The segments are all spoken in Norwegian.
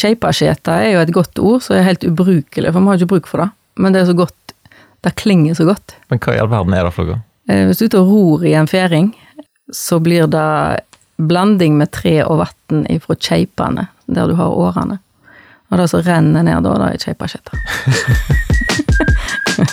Keipasjeta er jo et godt ord som er helt ubrukelig, for vi har ikke bruk for det. Men det er så godt Det klinger så godt. Men hva i all verden er det for noe? Eh, Hvis du er ute og ror i en fjæring, så blir det blanding med tre og vann ifra keipene, der du har årene. Og det som renner ned da, det er keipasjeta.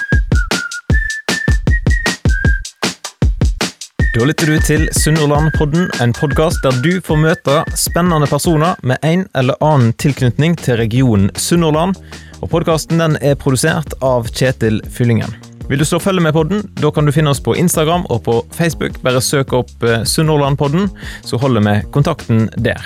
Da lytter du til Sunnhordlandpodden, en podkast der du får møte spennende personer med en eller annen tilknytning til regionen Sunnhordland. Og Podkasten er produsert av Kjetil Fyllingen. Vil du slå følge med podden, da kan du finne oss på Instagram og på Facebook. Bare søk opp eh, Sunnhordlandpodden, så holder vi kontakten der.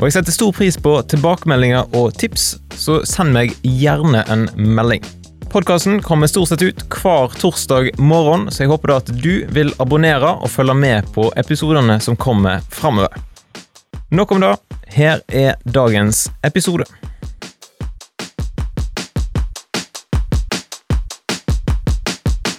Og Jeg setter stor pris på tilbakemeldinger og tips, så send meg gjerne en melding. Podkasten kommer stort sett ut hver torsdag morgen, så jeg håper da at du vil abonnere og følge med på episodene som kommer framover. Nok om det. Her er dagens episode.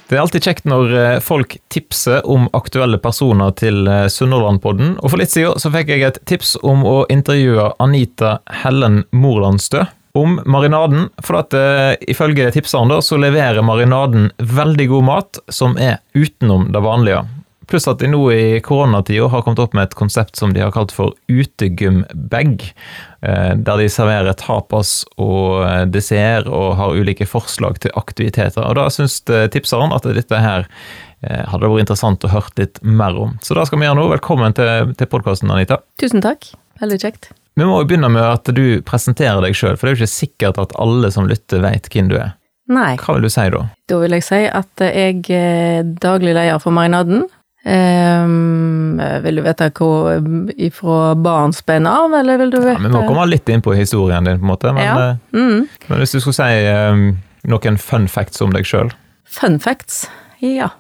Det er alltid kjekt når eh, folk tipser om aktuelle personer til eh, Sunnhordlandpodden. Og for litt siden så fikk jeg et tips om å intervjue Anita Hellen Morlandstø om marinaden. For at uh, ifølge tipseren da, så leverer marinaden veldig god mat som er utenom det vanlige. Pluss at de nå i koronatida har kommet opp med et konsept som de har kalt for utegym-bag. Uh, der de serverer tapas og uh, dessert og har ulike forslag til aktiviteter. Og da syns tipseren at dette her hadde vært interessant å høre litt mer om. Så da skal vi gjøre nå. Velkommen til, til podkasten, Anita. Tusen takk. Veldig kjekt. Vi må jo begynne med at du presenterer deg sjøl, for det er jo ikke sikkert at alle som lytter vet hvem du er. Nei. Hva vil du si da? Da vil jeg si at jeg er daglig leder for Marinaden. Um, vil du vite hvor ifra barnsben av, eller vil du vite ja, Vi må komme litt inn på historien din, på en måte. Men, Ja. Mm. men hvis du skulle si um, noen fun facts om deg sjøl? Fun facts. Ja.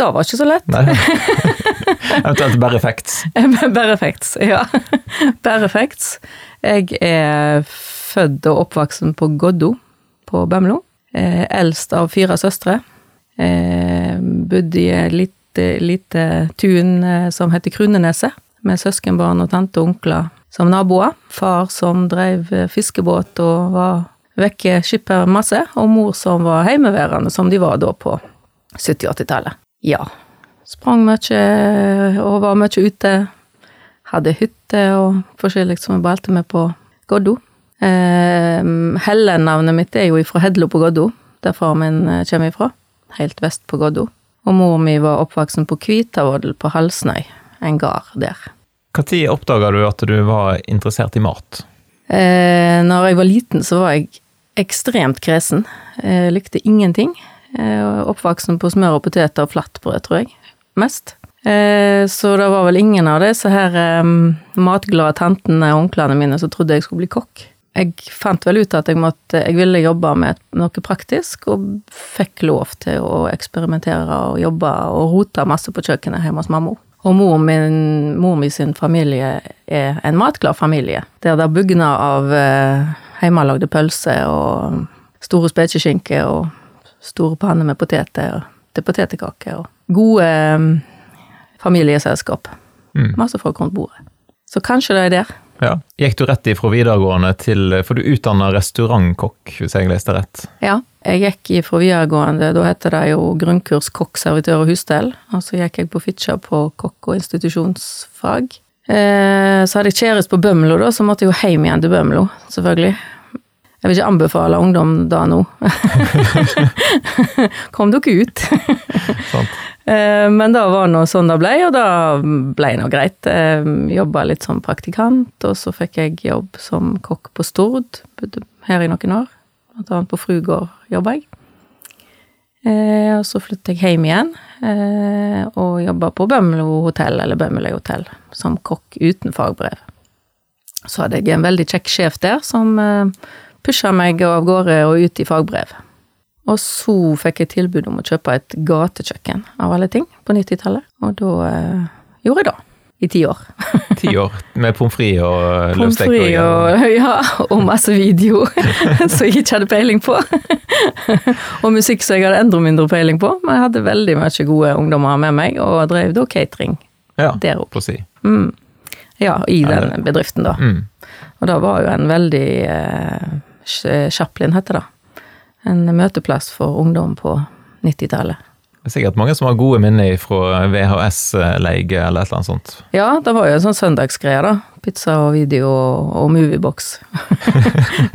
Det var ikke så lett. Eventuelt bare facts. Bare facts, ja. Bare facts. Jeg er født og oppvoksen på Goddo på Bømlo. Eh, eldst av fire søstre. Eh, bodde i et lite, lite tun eh, som heter Kruneneset, med søskenbarn og tante og onkler som naboer. Far som drev eh, fiskebåt og var vekke skipper masse, og mor som var heimeværende, som de var da på 70-80-tallet. Ja. Sprang mye og var mye ute. Hadde hytte og forskjellig som jeg balte med på Goddo. Eh, Helle-navnet mitt er jo ifra Hedlo på Goddo, der far min eh, kommer ifra. Helt vest på Goddo. Og mor mi var oppvoksen på Kvitavodl på Halsnøy, en gard der. Når oppdaga du at du var interessert i mat? Eh, når jeg var liten, så var jeg ekstremt kresen. Jeg likte ingenting. Eh, oppvoksen på smør og poteter og flatbrød, tror jeg. Mest. Eh, så det var vel ingen av disse her matglade tantene og onklene mine som trodde jeg skulle bli kokk. Jeg fant vel ut at jeg, måtte, jeg ville jobbe med noe praktisk, og fikk lov til å eksperimentere og jobbe og rote masse på kjøkkenet hjemme hos mamma. Og mor min, mor min sin familie er en matglad familie, der det bugner av eh, hjemmelagde pølser og store spekeskinker og store panner med poteter til potetkaker og gode eh, familieselskap. Mm. Masse folk rundt bordet. Så kanskje det er der. Ja. Gikk du rett ifra videregående til For du utdanna restaurantkokk, hvis jeg leste rett? Ja. Jeg gikk fra videregående, da heter det jo grunnkurs kokk, servitør og husstell. Og så gikk jeg på Fitjar på kokk- og institusjonsfag. Eh, så hadde jeg kjæreste på Bømlo, da, så måtte jeg jo hjem igjen til Bømlo, selvfølgelig. Jeg vil ikke anbefale ungdom da nå. Kom dere ut. Eh, Men da var det sånn det ble, og da ble det greit. Jobba litt som praktikant, og så fikk jeg jobb som kokk på Stord. Bodde her i noen år. Blant annet på Frugård jobba jeg. Eh, Og så flyttet jeg hjem igjen, eh, og jobba på Bømlo hotell, eller Bømmeløy hotell, som kokk uten fagbrev. Så hadde jeg en veldig kjekk sjef der, som pusha meg av gårde og ut i fagbrev. Og så fikk jeg tilbud om å kjøpe et gatekjøkken, av alle ting, på 90-tallet. Og da eh, gjorde jeg det. I ti år. Ti år med pommes frites og Pommes løvstek? frites og, ja, og masse video som jeg ikke hadde peiling på. og musikk som jeg hadde enda mindre peiling på. Men jeg hadde veldig mye gode ungdommer med meg, og drev da catering ja, der oppe. si. Mm. Ja, i den bedriften, da. Mm. Og det var jo en veldig eh, Chaplin heter det. En møteplass for ungdom på 90-tallet. Det er sikkert mange som har gode minner fra VHS-leie eller et eller annet sånt. Ja, det var jo en sånn søndagsgreie, da. Pizza og video og, moviebox.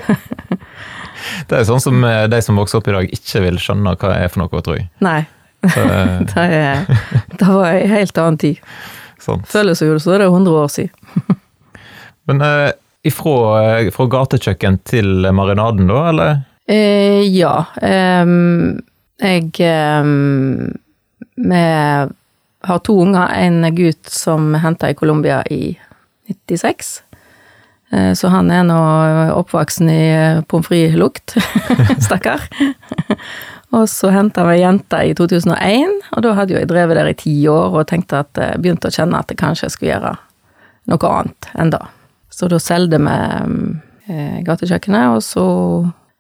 det er sånn som eh, de som vokser opp i dag ikke vil skjønne hva det er for noe, tror jeg. Nei. det, er, det var ei helt annen tid. Sant. Føles jo som det er 100 år siden. Men eh, ifra, eh, fra gatekjøkken til marinaden, da, eller? Eh, ja. Um, jeg um, har to unger. En gutt som henta i Colombia i 96. Eh, så han er nå oppvoksen i pommes frites-lukt. Stakkar. og så henta vi ei jente i 2001, og da hadde jo jeg drevet der i ti år og tenkte at jeg begynte å kjenne at jeg kanskje skulle gjøre noe annet enn det. Så da solgte vi eh, gatekjøkkenet, og så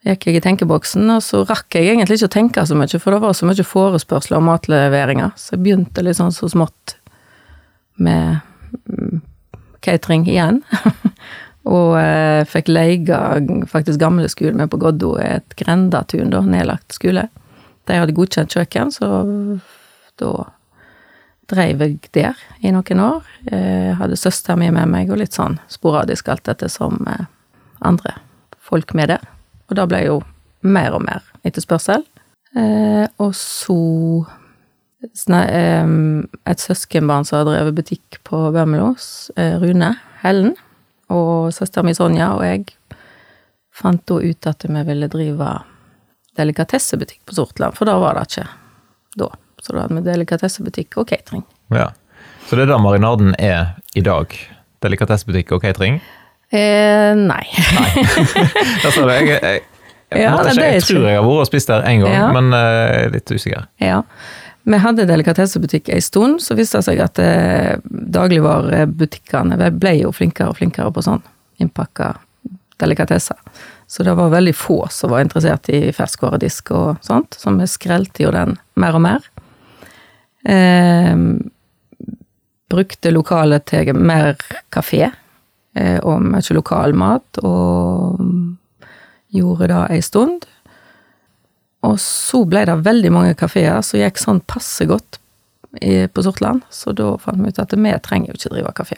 gikk jeg i tenkeboksen, og så rakk jeg egentlig ikke å tenke så mye, for det var så mye forespørsler om matleveringer, så jeg begynte litt sånn så smått med mm, catering igjen. og eh, fikk leie faktisk gamle skolen min på Goddo, et grendatun, da, nedlagt skole. De hadde godkjent kjøkken, så da dreiv jeg der i noen år. Jeg hadde søstera mi med meg, og litt sånn sporadisk alt dette som eh, andre folk med der. Og da ble jo mer og mer etterspørsel. Eh, og så eh, et søskenbarn som har drevet butikk på Bømlos, eh, Rune Hellen, og søstera mi Sonja og jeg fant da ut at vi ville drive delikatessebutikk på Sortland, for da var det ikke da. Så da hadde vi delikatessebutikk og catering. Ja. Så det er da marinaden er i dag? Delikatessebutikk og catering? Eh, nei. nei. altså, jeg, jeg, jeg, ja, ikke, jeg tror jeg har vært og spist der én gang, ja. men uh, litt usikker. Ja. Vi hadde delikatessebutikk en stund, så viste det seg at eh, dagligvarebutikkene ble jo flinkere og flinkere på sånn innpakka delikatesser. Så det var veldig få som var interessert i ferskvaredisk og sånt, så vi skrelte jo den mer og mer. Eh, brukte lokalet til mer kafé Eh, og mye lokalmat, og gjorde det ei stund. Og så ble det veldig mange kafeer som gikk sånn passe godt på Sortland, så da fant vi ut at vi trenger jo ikke drive kafé.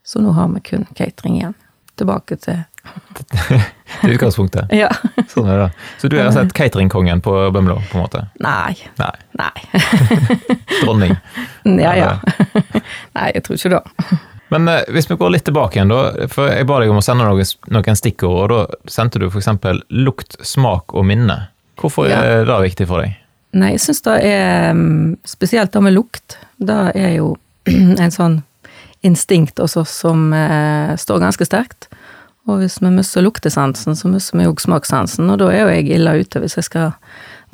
Så nå har vi kun catering igjen. Tilbake til Til utgangspunktet? ja. Sånn er det. Så du er altså cateringkongen på Bømlo, på en måte? Nei. Nei. Nei. Dronning? Ja, ja. Nei, jeg tror ikke det. Men eh, hvis vi går litt tilbake igjen, da. For jeg ba deg om å sende noen, noen stikkord, og da sendte du f.eks. lukt, smak og minne. Hvorfor ja. er det viktig for deg? Nei, jeg syns det er mm, Spesielt det med lukt. Det er jo en sånn instinkt oss som eh, står ganske sterkt. Og hvis vi mister luktesansen, så mister vi jo smakssansen, og da er jo jeg ille ute hvis jeg skal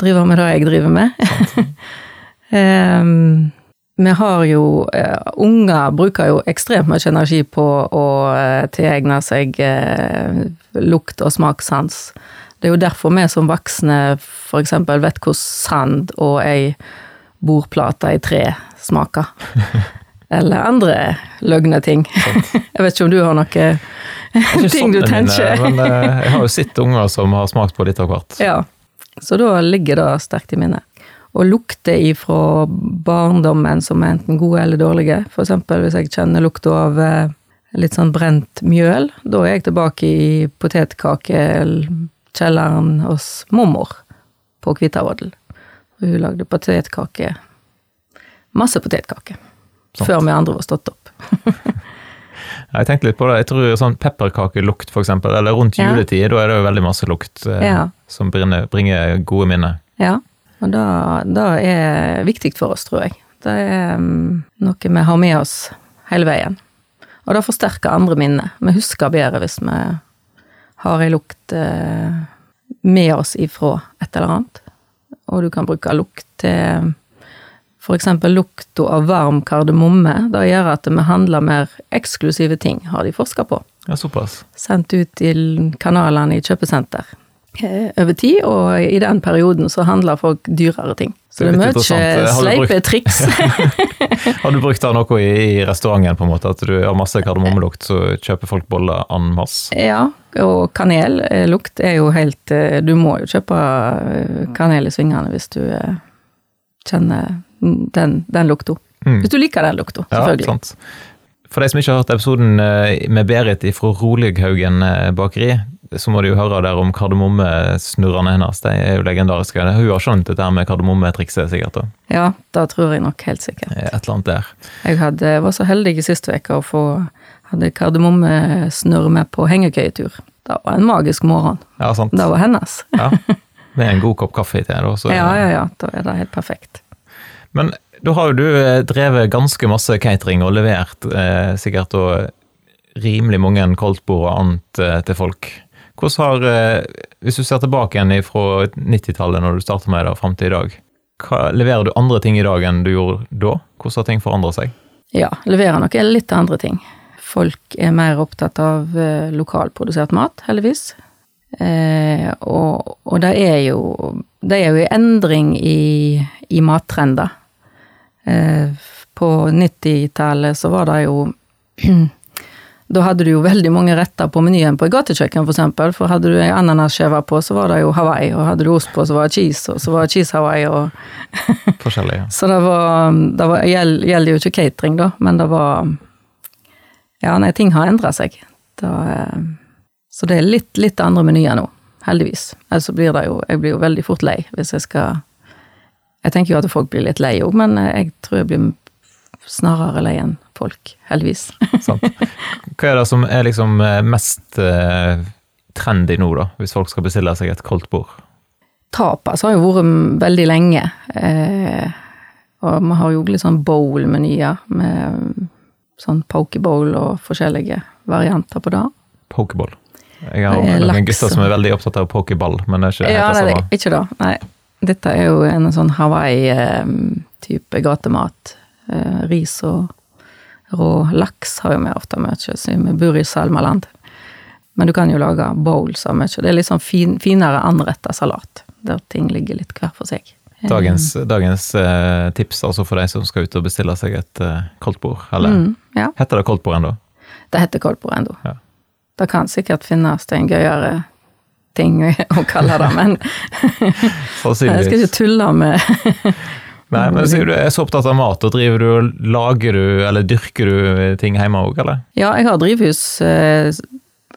drive med det jeg driver med. um, vi har jo uh, Unger bruker jo ekstremt mye energi på å uh, tilegne seg uh, lukt og smakssans. Det er jo derfor vi som voksne f.eks. vet hvordan sand og ei bordplate i tre smaker. Eller andre løgne ting. jeg vet ikke om du har noe ting du tenker. men jeg har jo sett unger som har smakt på litt av hvert. Ja, så da ligger det sterkt i minnet og lukter ifra barndommen som er enten gode eller dårlige. For eksempel hvis jeg kjenner lukta av eh, litt sånn brent mjøl, da er jeg tilbake i potetkakekjelleren hos mormor på Kvitavodden. Hun lagde potetkake Masse potetkaker. Før vi andre var stått opp. jeg tenkte litt på det. Jeg tror sånn pepperkakelukt, for eksempel, eller rundt juletid, ja. da er det jo veldig masse lukt eh, ja. som bringer, bringer gode minner. Ja. Og det, er viktig for oss, tror jeg. Det er um, noe vi har med oss hele veien. Og det forsterker andre minner. Vi husker bedre hvis vi har ei lukt eh, med oss ifra et eller annet. Og du kan bruke lukt til eksempel lukta av varm kardemomme. Det gjør at vi handler mer eksklusive ting, har de forska på. Ja, såpass. Sendt ut til kanalene i kjøpesenter. eh, over tid, og i den perioden så handler folk dyrere ting. Så det er mye du sleipe triks. Har du brukt det noe i, i restauranten, på en måte, at du har masse kardemommelukt, så kjøper folk boller en masse? Ja, og kanellukt er jo helt eh, Du må jo kjøpe eh, kanel i svingene hvis du eh, kjenner den, den lukta. Mm. Hvis du liker den lukta, Ja, selvfølgelig. sant. For de som ikke har hørt episoden eh, med Berit fra Rolighaugen eh, bakeri, så må de jo høre der om kardemommesnurrene hennes. De er jo legendariske. Hun har skjønt dette her med kardemommetrikset, sikkert. da. Ja, det tror jeg nok helt sikkert. Et eller annet der. Jeg hadde, var så heldig i siste uke å få hadde kardemommesnurr med på hengekøyetur. Det var en magisk morgen. Ja, sant. Det var hennes. Ja. Med en god kopp kaffe til, da. Så, Ja, ja, ja. Da er det helt perfekt. Men da har jo du eh, drevet ganske masse catering og levert eh, sikkert rimelig mange koldtbord og annet eh, til folk. Hvordan har, eh, Hvis du ser tilbake igjen fra 90-tallet, når du startet med det, fram til i dag, hva, leverer du andre ting i dag enn du gjorde da? Hvordan har ting forandret seg? Ja, leverer nok litt andre ting. Folk er mer opptatt av eh, lokalprodusert mat, heldigvis. Eh, og, og det er jo Det er jo en endring i, i mattrender. Eh, på 90-tallet så var det jo Da hadde du jo veldig mange retter på menyen på et gatekjøkken, for eksempel. For hadde du ananasskive på, så var det jo Hawaii, og hadde du ost på, så var det cheese, og så var det cheese Hawaii, og Forskjellige. så det var, det gjelder jo ikke catering, da, men det var Ja, nei, ting har endra seg. Da, eh, så det er litt, litt andre menyer nå, heldigvis. Ellers blir det jo Jeg blir jo veldig fort lei hvis jeg skal Jeg tenker jo at folk blir litt lei òg, men jeg tror jeg blir snarere lei enn folk, heldigvis. Sant? Hva er det som er liksom eh, mest eh, trendy nå, da, hvis folk skal bestille seg et koldt bord? Tapas har jo vært veldig lenge. Eh, og vi har jo litt sånn bowl-menyer med sånn pokebowl og forskjellige varianter på det. Pokeball. Jeg har noen gutter som er veldig opptatt av pokeball, men det er ikke Ja, helt nei, det samme. ikke det. Nei. Dette er jo en sånn Hawaii-type gatemat. Eh, ris og rå laks har jo vi ofte mye, siden vi bor i Salmaland. Men du kan jo lage bowls av mye. Det er litt sånn fin, finere anretta salat, der ting ligger litt hver for seg. Eh, Dagens, dagens eh, tips altså for de som skal ut og bestille seg et eh, koldtbord. Eller mm, Ja, heter det koldtbord ennå? det heter koldtbord ennå. Ja. Det kan sikkert finnes en gøyere ting å kalle det, men jeg skal ikke tulle med Nei, men sier du er så opptatt av mat, og driver du og lager du, eller dyrker du ting hjemme òg, eller? Ja, jeg har drivhus eh,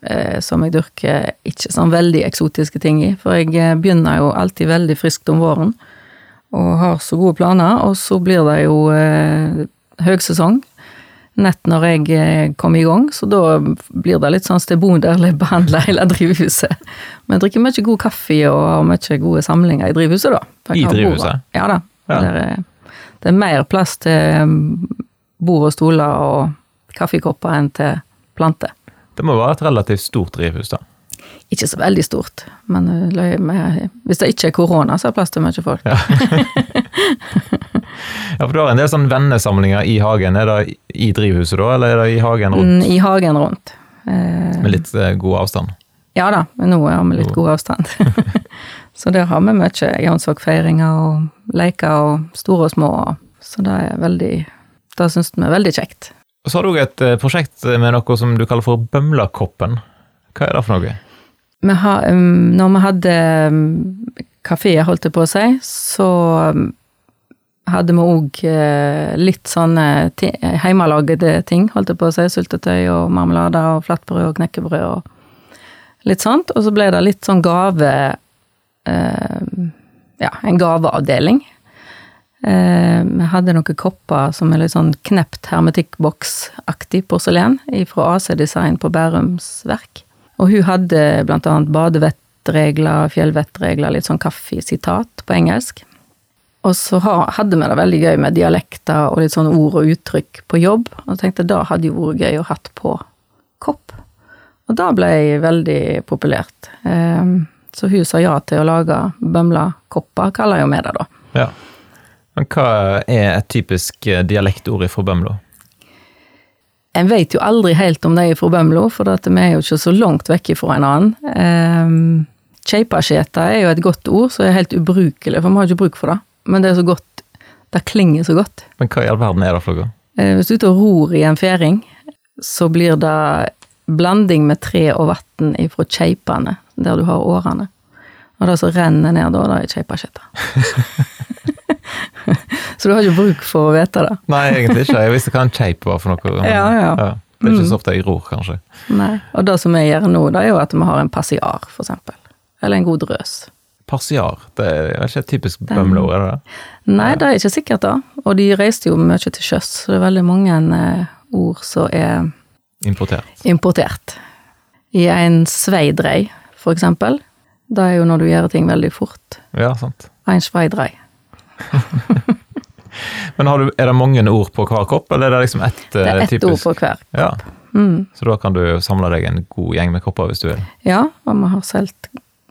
eh, som jeg dyrker ikke sånn veldig eksotiske ting i, for jeg eh, begynner jo alltid veldig friskt om våren, og har så gode planer, og så blir det jo eh, høgsesong nett når jeg kom i gang, så da blir det litt sånn stemoderlig behandla hele drivhuset. Men jeg drikker mye god kaffe og har mye gode samlinger i drivhuset, da. I drivhuset? Ja da. Ja. Det, er, det er mer plass til mm, bord og stoler og kaffekopper enn til planter. Det må være et relativt stort drivhus, da. Ikke så veldig stort, men eh, med, hvis det ikke er korona, så er det plass til mye folk. Ja, for du har en del sånn vennesamlinger i hagen. Er det i drivhuset da, eller er det i hagen rundt? Mm, I hagen rundt. Eh, Med litt eh, god avstand? Ja da, men nå har vi litt god avstand. så der har vi mye Jonsvåg-feiringer og leker og store og små. Så det er veldig Det syns vi er veldig kjekt. Så har du òg et eh, prosjekt med noe som du kaller for Bømlakoppen. Hva er det for noe? Vi ha, um, når vi hadde um, kafeer, holdt jeg på å si, så um, hadde vi òg uh, litt sånne ti- ting, holdt jeg på å si. Syltetøy og marmelader og flatbrød og knekkebrød og litt sånt. Og så ble det litt sånn gave uh, Ja, en gaveavdeling. Eh, Vi hadde noen kopper som er litt sånn knept hermetikkboksaktig porselen fra AC Design på Bærums Verk. Og hun hadde blant annet badevettregler, fjellvettregler, litt sånn kaffesitat på engelsk. Og så hadde vi det veldig gøy med dialekter og litt sånn ord og uttrykk på jobb, og jeg tenkte da hadde jo vært gøy å hatt på kopp. Og da ble jeg veldig populært. Eh, Så hun sa ja til å lage bømlakopper, kaller kaller jo vi det da. Ja. Men hva er et typisk eh, dialektord fra Bømlo? En vet jo aldri helt om de er fra Bømlo, for vi er jo ikke så langt vekk fra en annen. Um, er jo et godt ord som er helt ubrukelig, for vi har ikke bruk for det. Men det er så godt Det klinger så godt. Men hva i all verden er det for noe? Eh, Hvis du er ute og ror i en færing, så blir det blanding med tre og vann ifra keipene, der du har årene. Og det som renner ned da, det er keipaskjeta. så du har ikke bruk for å vite det. Nei, egentlig ikke. Jeg visste hva en keip var for noe. men- Ja, ja. Det er ikke så ofte jeg ror, kanskje. Nei. Og det som vi gjør nå, det er jo at vi har en passiar, for eksempel. Eller en god drøs. Passiar, det er ikke et typisk bømleord, er det det? Nei, det er ikke sikkert da. Og de reiste jo mye til sjøs, så det er veldig mange eh, ord som er Importert. importert. I en sveidrei, for eksempel. Det er jo når du gjør ting veldig fort. Ja, sant. En sveidrei. Men har du, er det mange ord på hver kopp, eller er det liksom ett typisk? Det er eh, ett typisk? ord på hver. Ja, Mm. så da kan du samle deg en god gjeng med kopper hvis du vil. Ja, og vi har solgt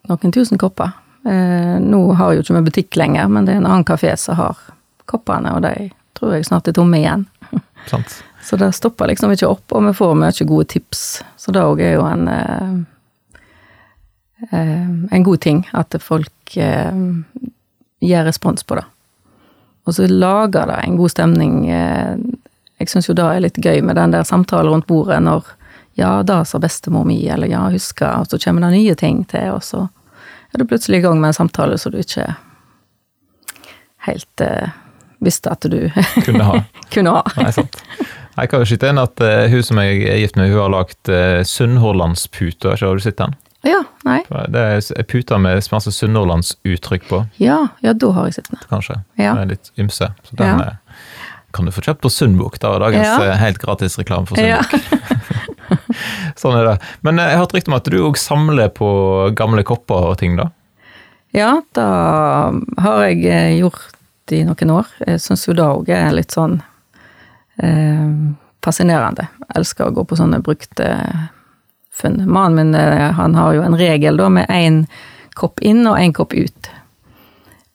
noen tusen kopper. Eh, nå har jo ikke vi butikk lenger, men det er en annen kafé som har koppene, og de tror jeg snart er tomme igjen. Sant? Så det stopper liksom ikke opp, og vi får mye gode tips. Så det òg er jo en eh, eh, en god ting, at folk eh, gir respons på det. Og så lager det en god stemning. Eh, jeg syns jo det er litt gøy med den der samtalen rundt bordet når ja, det sa bestemor mi, eller ja, husker, og så kommer det nye ting til, og så er du plutselig i gang med en samtale som du ikke helt eh, visste at du Kunne ha. kunne ha. Nei, sant. Jeg kan jo skyte inn at uh, hun som jeg er gift med, hun har lagd uh, Sunnhordlandspute. Har du sett den? Ja, nei. Det er puta med masse sunnhordlandsuttrykk på, Ja, ja, da har jeg sett den. kanskje. Ja. Med litt ymse. Så den Ja. eh, kan du få kjøpt på Sundbok. Da er dagens Ja. eh, helt gratis reklame for Ja. Sundbok. sånn er det. Men eh, jeg har hørt rykte om at du òg samler på gamle kopper og ting, da? ja, da har jeg gjort i noen år. Jeg syns jo det òg er litt sånn eh, fascinerende. Jeg elsker å gå på sånne brukte funn. Mannen min eh, han har jo en regel da med én kopp inn og én kopp ut.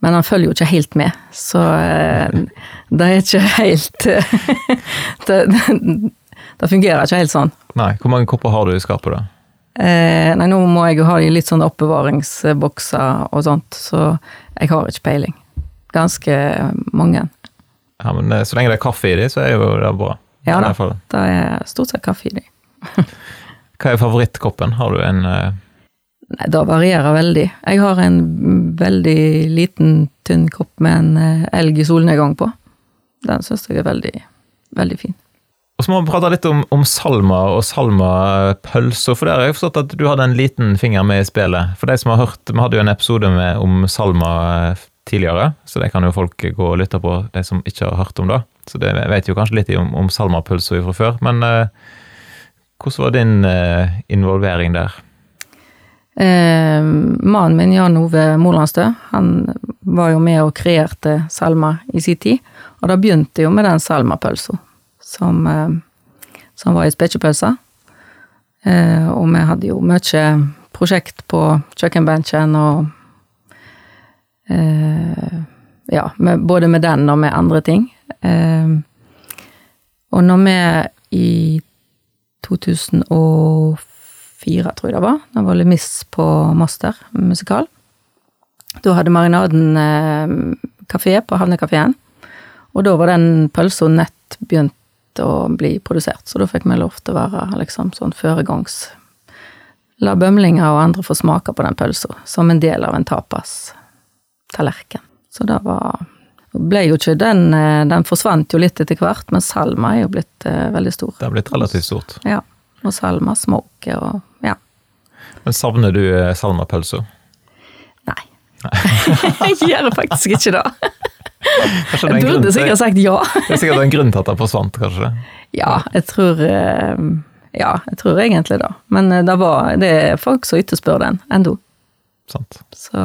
Men han følger jo ikke helt med, så eh, det er ikke helt det, det fungerer ikke helt sånn. Nei, hvor mange kopper har du i skapet, da? Eh, nei, nå må jeg jo ha de litt sånn oppbevaringsbokser og sånt, så jeg har ikke peiling. Ganske mange. Ja, men eh, Så lenge det er kaffe i de, så er jo det bra. Ja da. Det er stort sett kaffe i de. Hva er favorittkoppen? Har du en uh... Nei, det varierer veldig. Jeg har en veldig liten, tynn kopp med en eh, elg i solnedgang på. Den syns jeg er veldig, veldig fin. Og så må vi prate litt om, om Salma og Salma-pølser, for der har jeg forstått at du hadde en liten finger med i spillet. For de som har hørt, Vi hadde jo en episode med, om Salma eh, tidligere, så det kan jo folk gå og lytte på, de som ikke har hørt om det. Så det vet jo kanskje litt om, om Salma-pølser fra før. Men eh, hvordan var din eh, involvering der? Eh, mannen min, Jan Ove Molandstø, han var jo med og kreerte Salma i sin tid. Og det begynte jo med den Salma-pølsa, som, eh, som var i spekepølsa. Eh, og vi hadde jo mye prosjekt på kjøkkenbenken og eh, Ja, med, både med den og med andre ting. Eh, og når vi i 2004, tror jeg det var. Da var Le Miss på Master musikal. Da hadde Marinaden eh, kafé på Havnekafeen. Og da var den pølsa nett begynt å bli produsert, så da fikk vi lov til å være liksom sånn føregangs... La bømlinger og andre få smake på den pølsa, som en del av en tapas-tallerken. Så det var ble jo ikke den eh, Den forsvant jo litt etter hvert, men Salma er jo blitt eh, veldig stor. Det har blitt relativt stort. Ja. Og Salma smoker og ja. Men savner du eh, Salma-pølser? Nei. jeg gjør det faktisk ikke da. Det er Jeg grunn burde til- sikkert sagt ja. Det er sikkert en grunn til at den forsvant, kanskje? Ja, jeg tror Ja, jeg tror egentlig det. Men det, var, det er folk som etterspør den ennå. Sant. Så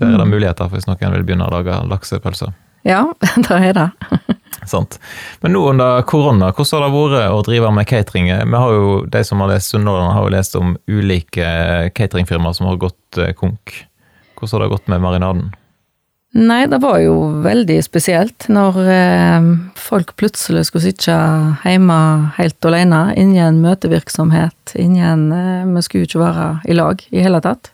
Der er det muligheter hvis noen vil begynne å lage laksepølser. ja, det er det. Sant. Men nå under korona, hvordan har det vært å drive med catering? Vi har jo, De som har lest Sunnhordland, har jo lest om ulike cateringfirmaer som har gått eh, konk. Hvordan har det gått med marinaden? Nei, det var jo veldig spesielt når eh, folk plutselig skulle sitte hjemme helt alene, ingen møtevirksomhet, ingen eh, Vi skulle jo ikke være i lag i hele tatt.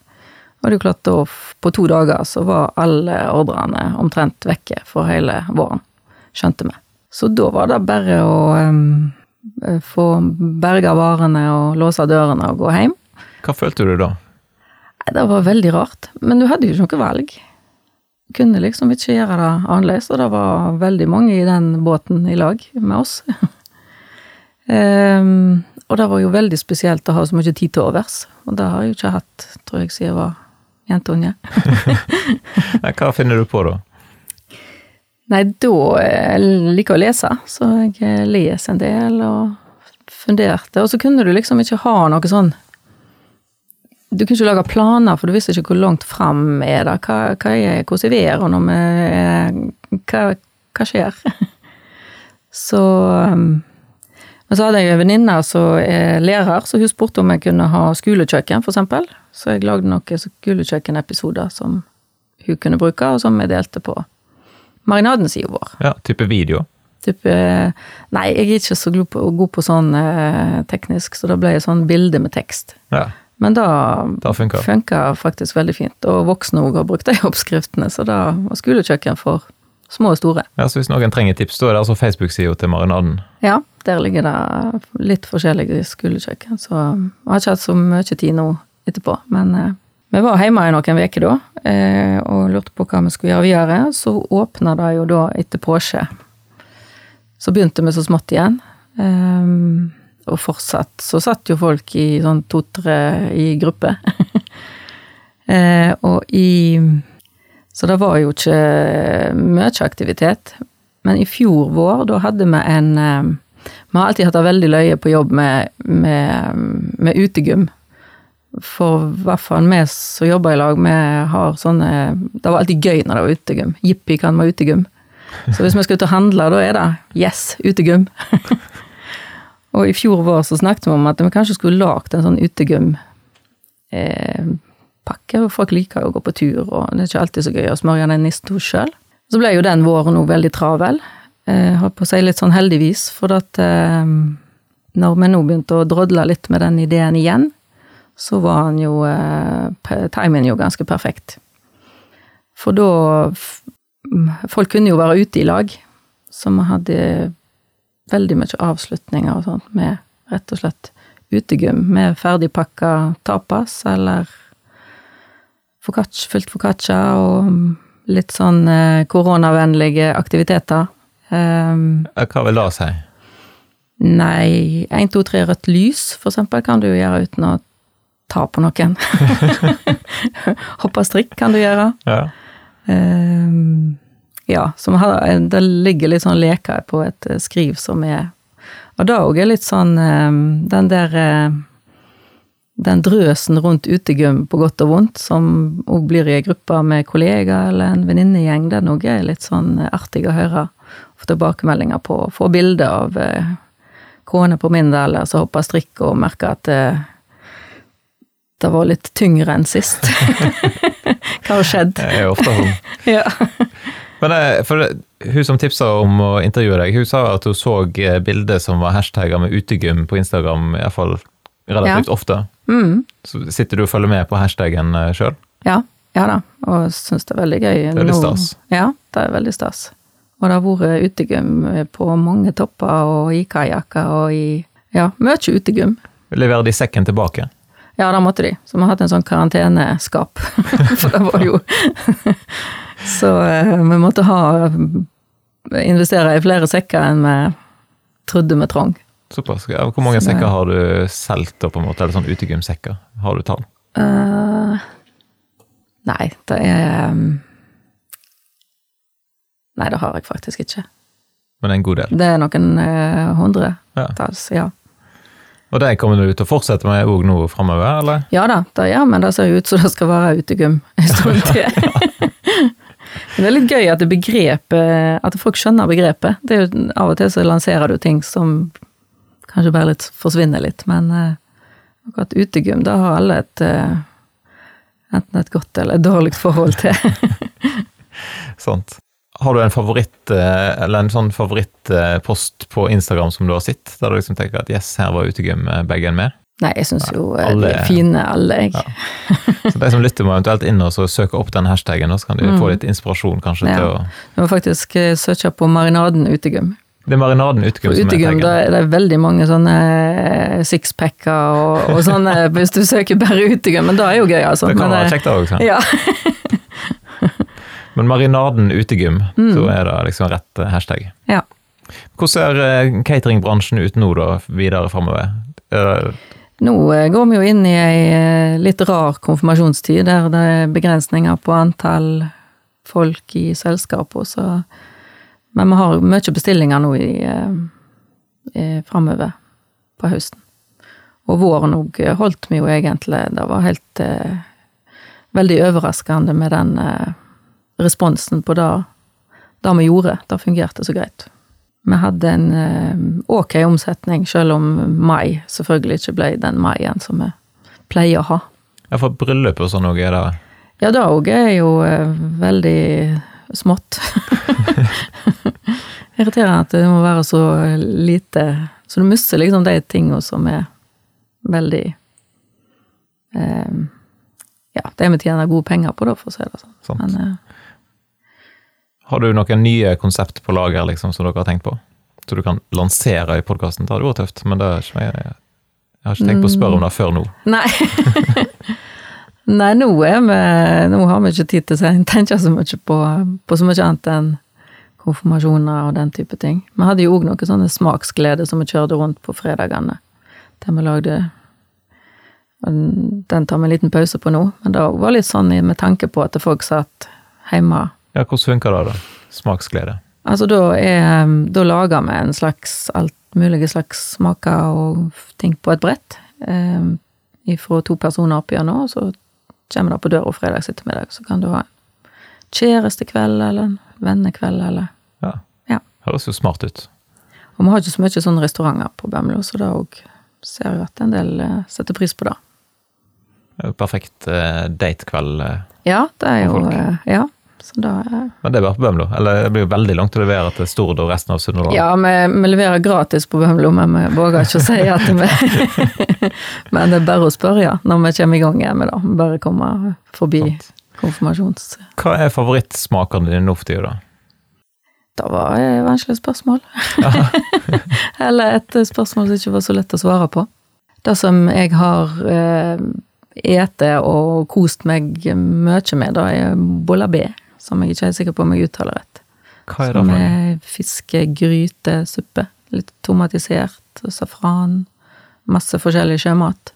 Og det er jo klart da, på to dager så var alle ordrene omtrent vekke for hele våren, skjønte vi. Så da var det bare å um, få berga varene og låse dørene og gå hjem. Hva følte du da? Nei, Det var veldig rart, men du hadde jo ikke noe valg kunne liksom ikke gjøre det annerledes, og det var veldig mange i den båten i lag med oss. um, og det var jo veldig spesielt å ha så mye tid til overs, og det har jeg jo ikke hatt, tror jeg, siden jeg var jentunge. Hva finner du på da? Nei, da jeg liker å lese, så jeg leser en del og funderte, og så kunne du liksom ikke ha noe sånn du kunne ikke lage planer, for du visste ikke hvor langt fram er det. Hva, hva er, hvordan er været når vi hva, hva skjer? så um, Men så hadde jeg en venninne som er lærer, så hun spurte om jeg kunne ha skolekjøkken, eksempel. Så jeg lagde noen skolekjøkkenepisoder som hun kunne bruke, og som jeg delte på marinadensida vår. Ja, type video? Type, nei, jeg er ikke så god på, god på sånn eh, teknisk, så da ble jeg sånn bilde med tekst. Ja. Men da, da funka faktisk veldig fint. Og voksne òg har brukt de oppskriftene, så da var skolekjøkken for små og store. Ja, så Hvis noen trenger tips, da er det altså Facebook-sida til Marinaden? Ja, der ligger det litt forskjellige skolekjøkken, så jeg har ikke hatt så mye tid nå etterpå. Men eh, vi var hjemme i noen uker da, eh, og lurte på hva vi skulle gjøre videre. Så åpna det jo da etter påske. Så begynte vi så smått igjen. Eh, og fortsatt så satt jo folk i sånn to-tre i gruppe. eh, og i Så det var jo ikke mye aktivitet. Men i fjor vår, da hadde vi en eh, Vi har alltid hatt det veldig løye på jobb med, med, med utegym. For i hvert fall vi som jobber i lag, vi har sånne Det var alltid gøy når det var utegym. Jippi kan være utegym. Så hvis vi skal ut og handle, da er det yes, utegym. Og i fjor vår så snakket vi om at vi kanskje skulle lagd en sånn utegym-pakke. Eh, folk liker jo å gå på tur, og det er ikke alltid så gøy å smøre den i hos sjøl. Så ble jo den våren òg veldig travel. Eh, har på å si litt sånn heldigvis, for at eh, når vi nå begynte å drodle litt med den ideen igjen, så var han jo eh, timingen jo ganske perfekt. For da Folk kunne jo være ute i lag, så vi hadde veldig mye avslutninger og sånt med rett og slett utegym med ferdigpakka tapas eller focaccia, fylt foccaccia og litt sånn eh, koronavennlige aktiviteter. Um, Hva vil det si? Nei, 1, 2, 3 rødt lys, for eksempel, kan du gjøre uten å ta på noen. Hoppe strikk kan du gjøre. Ja. Um, ja, har, det ligger litt sånn leker på et eh, skriv som er Og det òg er litt sånn um, Den der eh, Den drøsen rundt utegym på godt og vondt, som òg blir i ei gruppe med kollegaer eller en venninnegjeng, den òg er litt sånn artig å høre. Få tilbakemeldinger på, få bilder av kone på min del som hoppa strikk og merka at det, det var litt tyngre enn sist. Hva har skjedd? Det er ofte sånn. ja. Men eh, for Hun som tipsa om å intervjue deg, hun sa at hun så eh, bilder som var hashtagger med utegym på Instagram, iallfall relativt ja. ofte. Mm. Så sitter du og følger med på hashtaggen eh, sjøl? Ja. Ja da, og syns det er veldig gøy. Det er veldig stas? Ja, det er veldig stas. Og det har vært utegym på mange topper og i kajakker og i Ja, mye utegym. Leverer de sekken tilbake? Ja, det måtte de. Så vi har hatt en sånn karanteneskap. For det var jo Så eh, vi måtte ha investere i flere sekker enn vi trodde vi trong. Såpass. Hvor mange Så, sekker har du solgt, på en måte, eller sånn utegymsekker? Har du tall? Uh, nei, det er um, Nei, det har jeg faktisk ikke. Men det er en god del? Det er noen eh, hundretalls, ja. ja. Og det kommer du til å fortsette med òg nå framover, eller? Ja da, det gjør men det ser ut som det skal være utegym en stund til. Det er litt gøy at begrepet, at folk skjønner begrepet. Det er jo, av og til så lanserer du ting som kanskje bare litt forsvinner litt, men uh, akkurat utegym, da har alle et eh, enten et godt eller et dårlig forhold til. Sant. Har du en favoritt, eh, eller en sånn favorittpost på Instagram som du har sett, der du liksom tenker at yes, her var utegym-bagen med? Nei, jeg syns jo eh, alle- de er fine, alle, jeg. Ja. Så de som lytter, må eventuelt inn og så søke opp den hashtagen, så kan de Mm. få litt inspirasjon kanskje Ja. til å Du må faktisk eh, søke på Marinaden utegym. Det er marinaden utegym som som er utegym da taggen. er det veldig mange sånne sixpacker og, og sånne, hvis du søker bare utegym. Men det er jo gøy, altså. Det kan Men være kjekt òg, sant? Ja. Men marinaden utegym, Mm. så er det liksom rett eh, hashtag. Ja. Hvordan ser eh, cateringbransjen ut nå, da, videre framover? Nå eh, går vi jo inn i ei litt rar konfirmasjonstid, der det er begrensninger på antall folk i selskapet, så Men vi har mye bestillinger nå i, i framover på høsten. Og våren òg holdt vi jo egentlig. Det var helt eh, veldig overraskende med den eh, responsen på det, det vi gjorde. Det fungerte så greit. Vi hadde en eh, ok omsetning, selv om mai selvfølgelig ikke ble den maien som vi pleier å ha. Ja, for bryllup og sånn òg er det Ja, det òg er jo eh, veldig smått. Irriterende at det må være så lite Så du mister liksom de tingene som er veldig eh, Ja, det vi tjener gode penger på, da, for å si det sånn. sant? Men eh, Har du noen nye konsept på lager liksom, som dere har tenkt på? Så du kan lansere i podkasten? Det hadde vært tøft, men det er ikke, jeg, jeg har ikke tenkt på å spørre om det før nå. Nei. Nei, nå vi Nå har vi ikke tid til å tenke så mye på, på så mye annet enn konfirmasjoner og den type ting. Vi hadde jo òg noe sånne smaksglede som vi kjørte rundt på fredagene. Der vi lagde Den tar vi en liten pause på nå, men det var litt sånn med tanke på at folk satt hjemme. Ja, Hvordan funker det, da? Smaksglede? Altså, da er Da lager vi en slags alt mulige slags smaker og ting på et brett. Eh, ifra to personer oppi nå, og så kommer det på døra fredags ettermiddag. Så kan du ha en kjærestekveld eller en vennekveld eller Ja. Ja. Høres jo smart ut. Og vi har ikke så mye sånne restauranter på Bømlo, så da òg ser jeg at en del eh, setter pris på det. Det er jo perfekt eh, datekveld. eh. Ja, det er jo Ja. Så da Men det er bare på Bømlo? Eller det blir jo veldig langt å levere til Stord og resten av Sunnhordland? Ja, vi, vi leverer gratis på Bømlo, men vi våger ikke å si at vi Men det er bare å spørre, ja, når vi kommer i gang igjen med det. Bare komme forbi Sånt. konfirmasjons... Hva er favorittsmakene dine nå for tida, da? Det var et vanskelig spørsmål. Eller et spørsmål som ikke var så lett å svare på. Det som jeg har eh, ete og kost meg mye med, da er bollabé, som jeg ikke er sikker på om jeg uttaler rett. Hva er det Som for noe? er fiskegrytesuppe. Litt tomatisert, safran, masse forskjellig sjømat.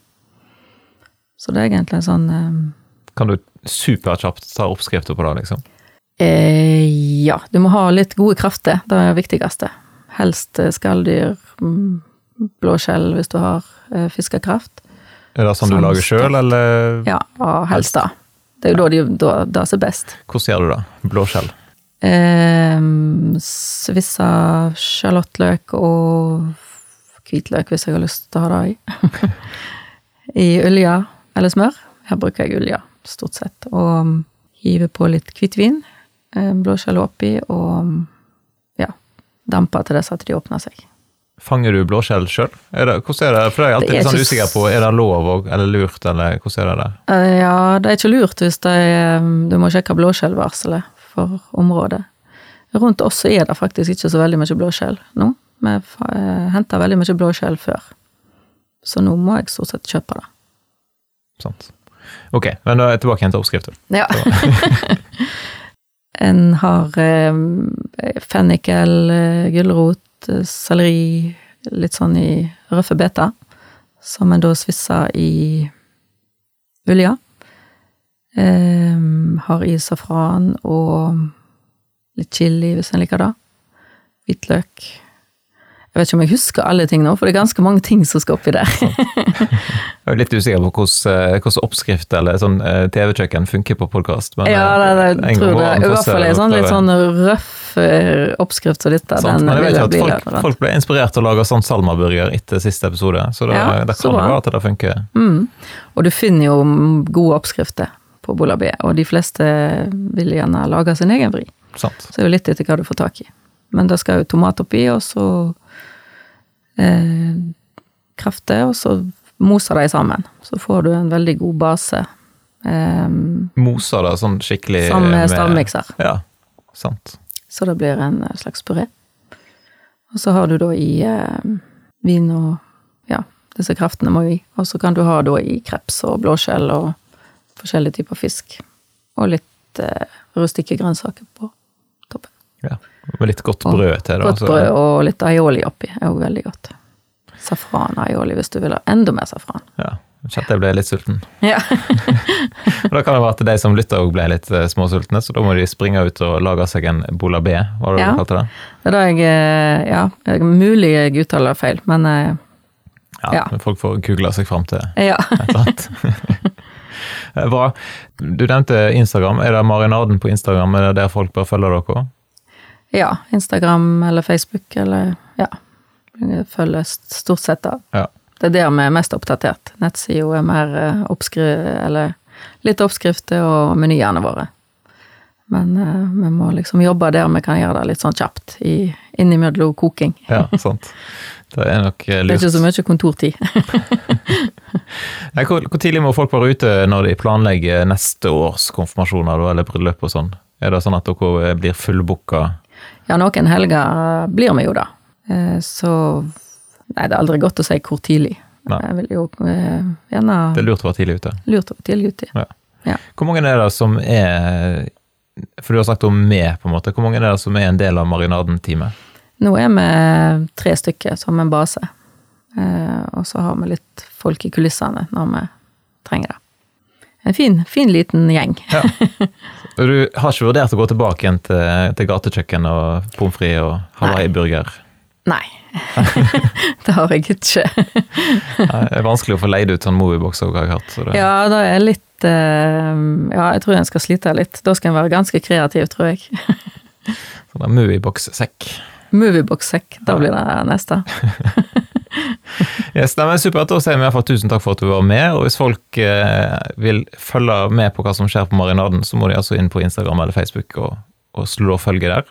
Så det er egentlig en sånn eh, Kan du superkjapt ta oppskrifta på det, liksom? eh, Ja, du må ha litt gode krefter. Det er det viktigste. Helst eh, skalldyr, mm, blåskjell hvis du har eh, fiskekraft. Er det sånn du lager sjøl, eller Ja, og helst da. Det er jo da de, da, da er best. hvordan gjør du det? Blåskjell? Eh, svissa sjalottløk og hvitløk, hvis jeg har lyst til å ha det i. I olje eller smør. Her bruker jeg olje, stort sett. Og hive på litt hvitvin, eh, blåskjell oppi, og ja, dampe til så at de åpner seg. Fanger du blåskjell sjøl? Hvordan er det? For det er jeg alltid litt sånn ikke usikker på. Er det lov og- eller lurt, eller hvordan er det? Eh, Ja, det er ikke lurt hvis det er Du må sjekke blåskjellvarselet for området. Rundt oss er det faktisk ikke så veldig mye blåskjell nå. Vi uh, henta veldig mye blåskjell før. Så nå må jeg stort sett kjøpe det. Sant. Ok, men da er jeg tilbake igjen til oppskriften. Ja. en har eh, fennikel, eh, gulrot, eh, selleri, litt sånn i røffe beter, som en da svisser i olja. Eh, har i safran og litt chili, hvis en liker det. Hvitløk. Jeg vet ikke om jeg husker alle ting nå, for det er ganske mange ting som skal oppi der. Jeg er litt usikker på hvordan, eh, hvordan oppskrift eller sånn eh, TV-kjøkken funker på podkast. Ja, det, det, jeg tror det. I hvert fall en sånn litt sånn røff eh, oppskrift som dette. Sant, men jeg vet ikke at folk, folk ble inspirert til å lage sånn salmaburger etter siste episode, så det, Ja, det kan jo være at det funker. Mm. Og du finner jo gode oppskrifter på Bolabé, og de fleste vil gjerne lage sin egen vri. sant. Så det er jo litt etter hva du får tak i. Men det skal jo tomat oppi, og så eh, krefter, og så moser de sammen. Så får du en veldig god base. Eh, Moser det sånn skikkelig som med- stavmikser. Ja, sant. Så det blir en eh, slags puré. Og så har du da i eh, vin og ja, disse kraftene må jo i. Og så kan du ha da i kreps og blåskjell og forskjellige typer fisk. Og litt eh, rustikke grønnsaker på toppen. Ja. Med litt godt brød til, da. Godt brød og litt aioli oppi er jo veldig godt. Safran-aioli hvis du vil ha enda mer safran. Ja. Kjente jeg ble litt sulten. Ja. Da kan det være at de som lytter òg ble litt eh, småsultne, så da må de springe ut og lage seg en bola B, var det Ja. du kalte det? Det er da jeg eh, Ja, mulig jeg uttaler feil, men eh, Ja, Ja. Folk får google seg fram til ja. et eller annet. Bra. Du nevnte Instagram. Er det marinaden på Instagram? Er det der folk bør følge dere? Ja, Instagram eller Facebook eller ja. Følges stort sett av. Ja. Det er der vi er mest oppdatert. Nettsida er mer eh, oppskri... Eller litt oppskrifter og menyene våre. Men uh, vi må liksom jobbe der vi kan gjøre det litt sånn kjapt, i, innimellom koking. Ja, sant. Det er nok lurt. Det er ikke så mye kontortid. Nei, Hvor, hvor tidlig må folk være ute når de planlegger neste års konfirmasjoner eller bryllup og sånn? Er det sånn at dere blir fullbooka? Ja, noen helger blir vi jo da. Eh, Så Nei, det er aldri godt å si hvor tidlig. Nei. Jeg vil jo eh, gjerne Det er lurt å være tidlig ute. lurt å være tidlig ute. ja. Hvor mange er det som er For du har sagt om med, på en måte. Hvor mange er det som er en del av marinaden-teamet? Nå er vi tre stykker som en base. Eh, og så har vi litt folk i kulissene når vi trenger det. En fin, fin liten gjeng. Ja. Du har ikke vurdert å gå tilbake igjen til, til gatekjøkken og pommes frites og Hawaii-burger? Nei. det har jeg ikke. Det er vanskelig å få leid ut sånn moviebox òg, har jeg hørt. Så det, Ja, det er litt eh, Ja, jeg tror en skal slite litt. Da skal en være ganske kreativ, tror jeg. sånn moviebox-sekk. Moviebox-sekk, da blir det neste. Yes, nei, supert. Da sier vi iallfall tusen takk for at du var med. Og hvis folk eh, vil følge med på hva som skjer på Marinaden, så må de altså inn på Instagram eller Facebook og, og slå følge der.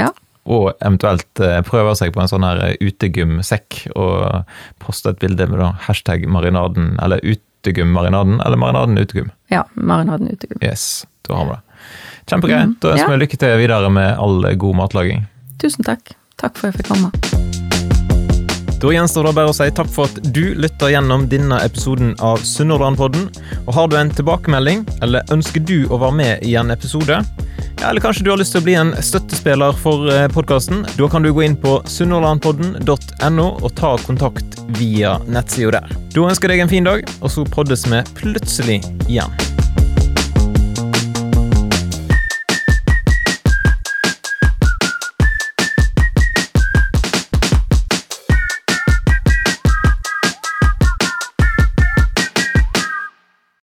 Ja. Og eventuelt eh, prøve seg på en sånn her eh, utegymsekk og poste et bilde med da hashtag marinaden, eller utegymmarinaden, eller marinaden utegym. Ja, marinaden utegym. Yes, da har vi det. Kjempegreit. Mm, Da ønsker ja. vi lykke til videre med all god matlaging. Tusen takk. Takk for at jeg fikk komme. Da gjenstår det bare å si takk for at du lytter gjennom denne episoden av Sunnhordlandpodden. Og har du en tilbakemelding, eller ønsker du å være med i en episode, ja, eller kanskje du har lyst til å bli en støttespiller for podkasten, da kan du gå inn på sunnhordlandpodden.no og ta kontakt via nettsida der. Da ønsker jeg deg en fin dag, og så poddes vi plutselig igjen.